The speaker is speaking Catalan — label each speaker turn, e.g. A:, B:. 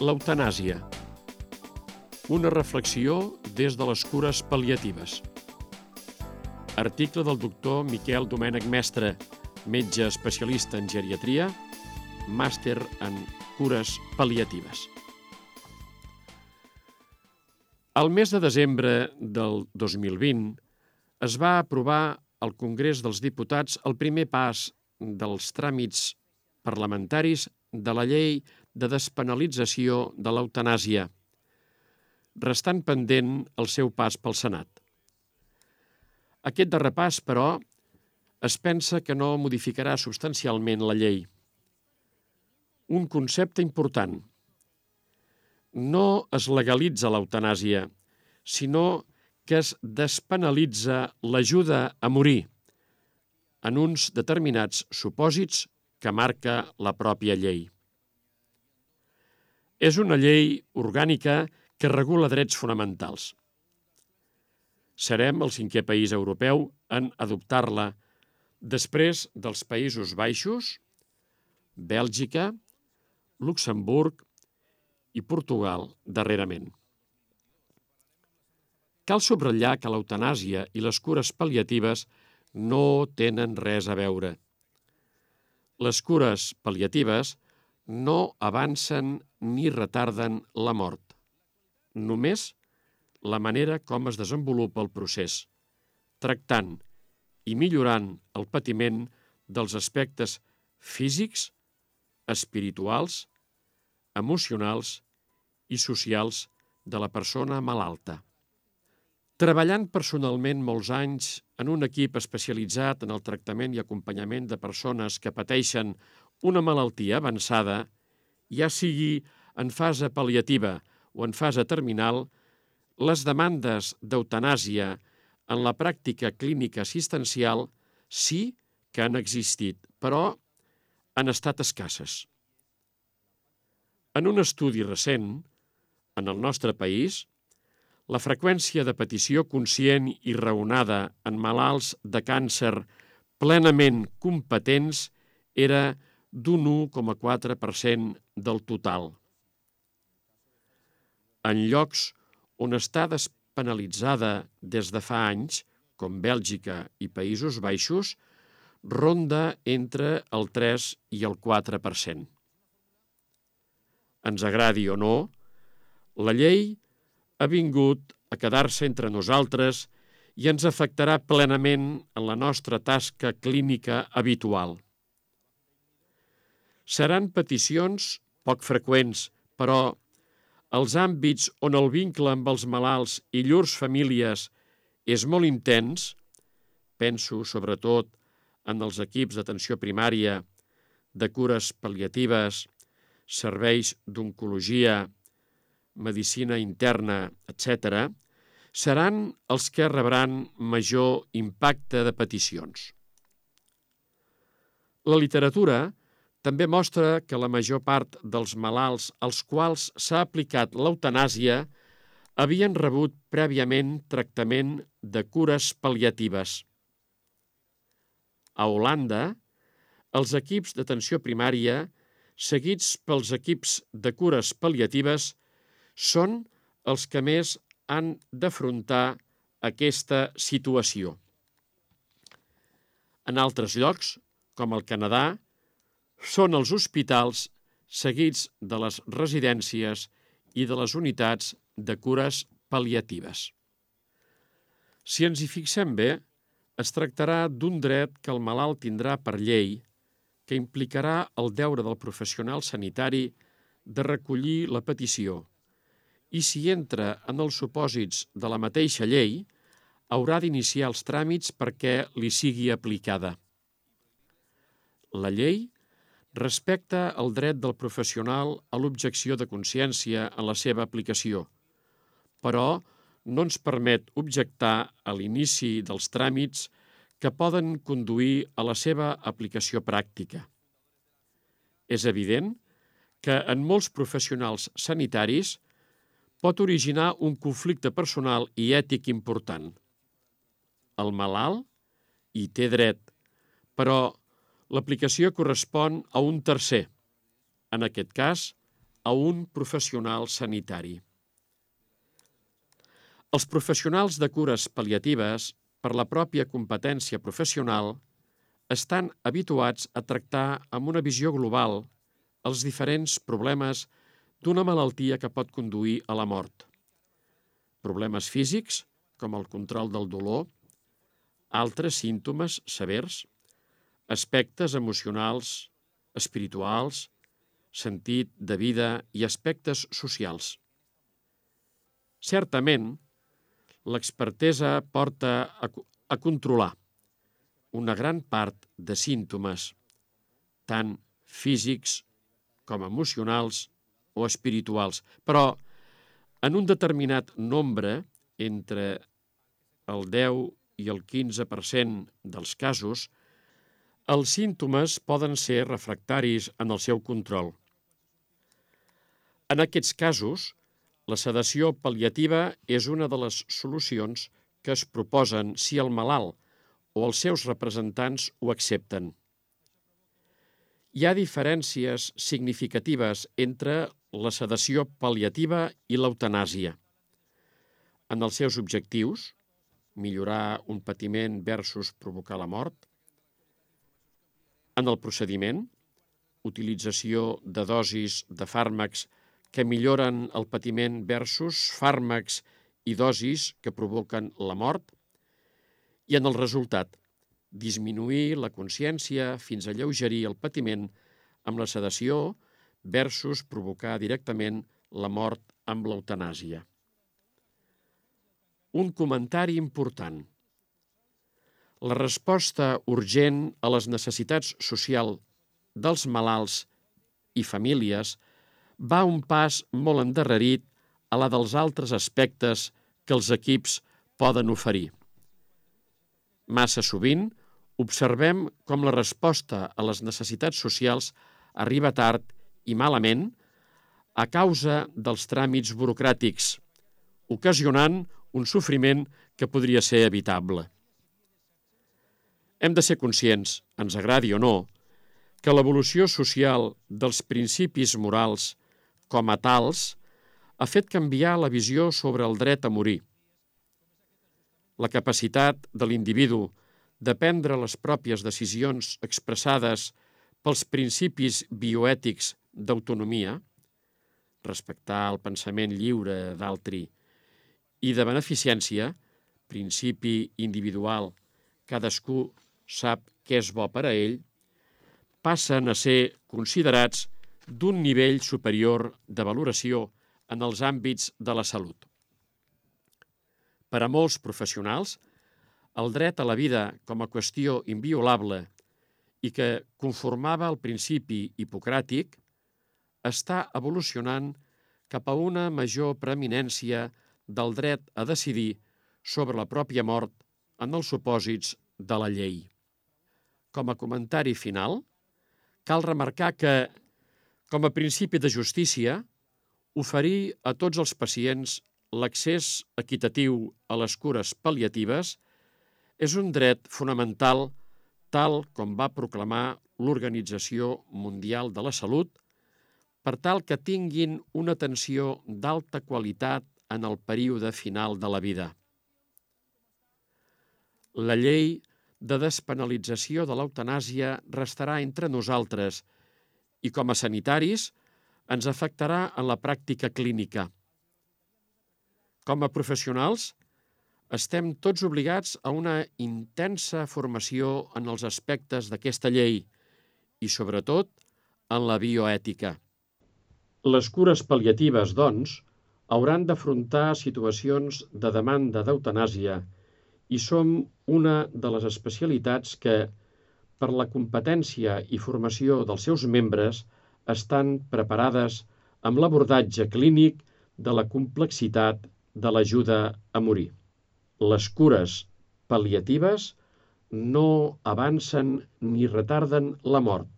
A: L'eutanàsia. Una reflexió des de les cures pal·liatives. Article del doctor Miquel Domènec Mestre, metge especialista en geriatria, màster en cures pal·liatives. Al mes de desembre del 2020 es va aprovar al Congrés dels Diputats el primer pas dels tràmits parlamentaris de la llei de despenalització de l'eutanàsia, restant pendent el seu pas pel Senat. Aquest darrer pas, però, es pensa que no modificarà substancialment la llei. Un concepte important. No es legalitza l'eutanàsia, sinó que es despenalitza l'ajuda a morir en uns determinats supòsits que marca la pròpia llei. És una llei orgànica que regula drets fonamentals. Serem el cinquè país europeu en adoptar-la després dels Països Baixos, Bèlgica, Luxemburg i Portugal darrerament. Cal subratllar que l'eutanàsia i les cures pal·liatives no tenen res a veure. Les cures pal·liatives no avancen ni retarden la mort. Només la manera com es desenvolupa el procés, tractant i millorant el patiment dels aspectes físics, espirituals, emocionals i socials de la persona malalta. Treballant personalment molts anys en un equip especialitzat en el tractament i acompanyament de persones que pateixen una malaltia avançada, ja sigui en fase pal·liativa o en fase terminal, les demandes d'eutanàsia en la pràctica clínica assistencial sí que han existit, però han estat escasses. En un estudi recent, en el nostre país, la freqüència de petició conscient i raonada en malalts de càncer plenament competents era d'un 1,4% del total. En llocs on està despenalitzada des de fa anys, com Bèlgica i Països Baixos, ronda entre el 3 i el 4%. Ens agradi o no, la llei ha vingut a quedar-se entre nosaltres i ens afectarà plenament en la nostra tasca clínica habitual. Seran peticions poc freqüents, però els àmbits on el vincle amb els malalts i llurs famílies és molt intens, penso sobretot en els equips d'atenció primària, de cures pal·liatives, serveis d'oncologia, medicina interna, etc., seran els que rebran major impacte de peticions. La literatura també mostra que la major part dels malalts als quals s'ha aplicat l'eutanàsia havien rebut prèviament tractament de cures pal·liatives. A Holanda, els equips d'atenció primària, seguits pels equips de cures pal·liatives, són els que més han d'afrontar aquesta situació. En altres llocs, com el Canadà, són els hospitals seguits de les residències i de les unitats de cures pal·liatives. Si ens hi fixem bé, es tractarà d'un dret que el malalt tindrà per llei que implicarà el deure del professional sanitari de recollir la petició i si entra en els supòsits de la mateixa llei, haurà d'iniciar els tràmits perquè li sigui aplicada. La llei respecta el dret del professional a l'objecció de consciència en la seva aplicació, però no ens permet objectar a l'inici dels tràmits que poden conduir a la seva aplicació pràctica. És evident que en molts professionals sanitaris pot originar un conflicte personal i ètic important. El malalt hi té dret, però L'aplicació correspon a un tercer, en aquest cas, a un professional sanitari. Els professionals de cures pal·liatives, per la pròpia competència professional, estan habituats a tractar amb una visió global els diferents problemes d'una malaltia que pot conduir a la mort. Problemes físics, com el control del dolor, altres símptomes severs, aspectes emocionals, espirituals, sentit de vida i aspectes socials. Certament, l'expertesa porta a, a controlar una gran part de símptomes, tant físics com emocionals o espirituals, però en un determinat nombre, entre el 10 i el 15% dels casos, els símptomes poden ser refractaris en el seu control. En aquests casos, la sedació pal·liativa és una de les solucions que es proposen si el malalt o els seus representants ho accepten. Hi ha diferències significatives entre la sedació pal·liativa i l'eutanàsia. En els seus objectius, millorar un patiment versus provocar la mort. En el procediment, utilització de dosis de fàrmacs que milloren el patiment versus fàrmacs i dosis que provoquen la mort. I en el resultat, disminuir la consciència fins a lleugerir el patiment amb la sedació versus provocar directament la mort amb l'eutanàsia. Un comentari important. La resposta urgent a les necessitats socials dels malalts i famílies va un pas molt endarrerit a la dels altres aspectes que els equips poden oferir. Massa sovint, observem com la resposta a les necessitats socials arriba tard i malament a causa dels tràmits burocràtics, ocasionant un sofriment que podria ser evitable. Hem de ser conscients, ens agradi o no, que l'evolució social dels principis morals com a tals ha fet canviar la visió sobre el dret a morir. La capacitat de l'individu de prendre les pròpies decisions expressades pels principis bioètics d'autonomia, respectar el pensament lliure d'altri, i de beneficència, principi individual, cadascú sap què és bo per a ell, passen a ser considerats d'un nivell superior de valoració en els àmbits de la salut. Per a molts professionals, el dret a la vida com a qüestió inviolable i que conformava el principi hipocràtic, està evolucionant cap a una major preeminència del dret a decidir sobre la pròpia mort en els supòsits de la llei. Com a comentari final, cal remarcar que, com a principi de justícia, oferir a tots els pacients l'accés equitatiu a les cures pal·liatives – és un dret fonamental tal com va proclamar l'Organització Mundial de la Salut per tal que tinguin una atenció d'alta qualitat en el període final de la vida. La llei de despenalització de l'eutanàsia restarà entre nosaltres i, com a sanitaris, ens afectarà en la pràctica clínica. Com a professionals, estem tots obligats a una intensa formació en els aspectes d'aquesta llei i, sobretot, en la bioètica. Les cures pal·liatives, doncs, hauran d'afrontar situacions de demanda d'eutanàsia i som una de les especialitats que, per la competència i formació dels seus membres, estan preparades amb l'abordatge clínic de la complexitat de l'ajuda a morir les cures pal·liatives no avancen ni retarden la mort.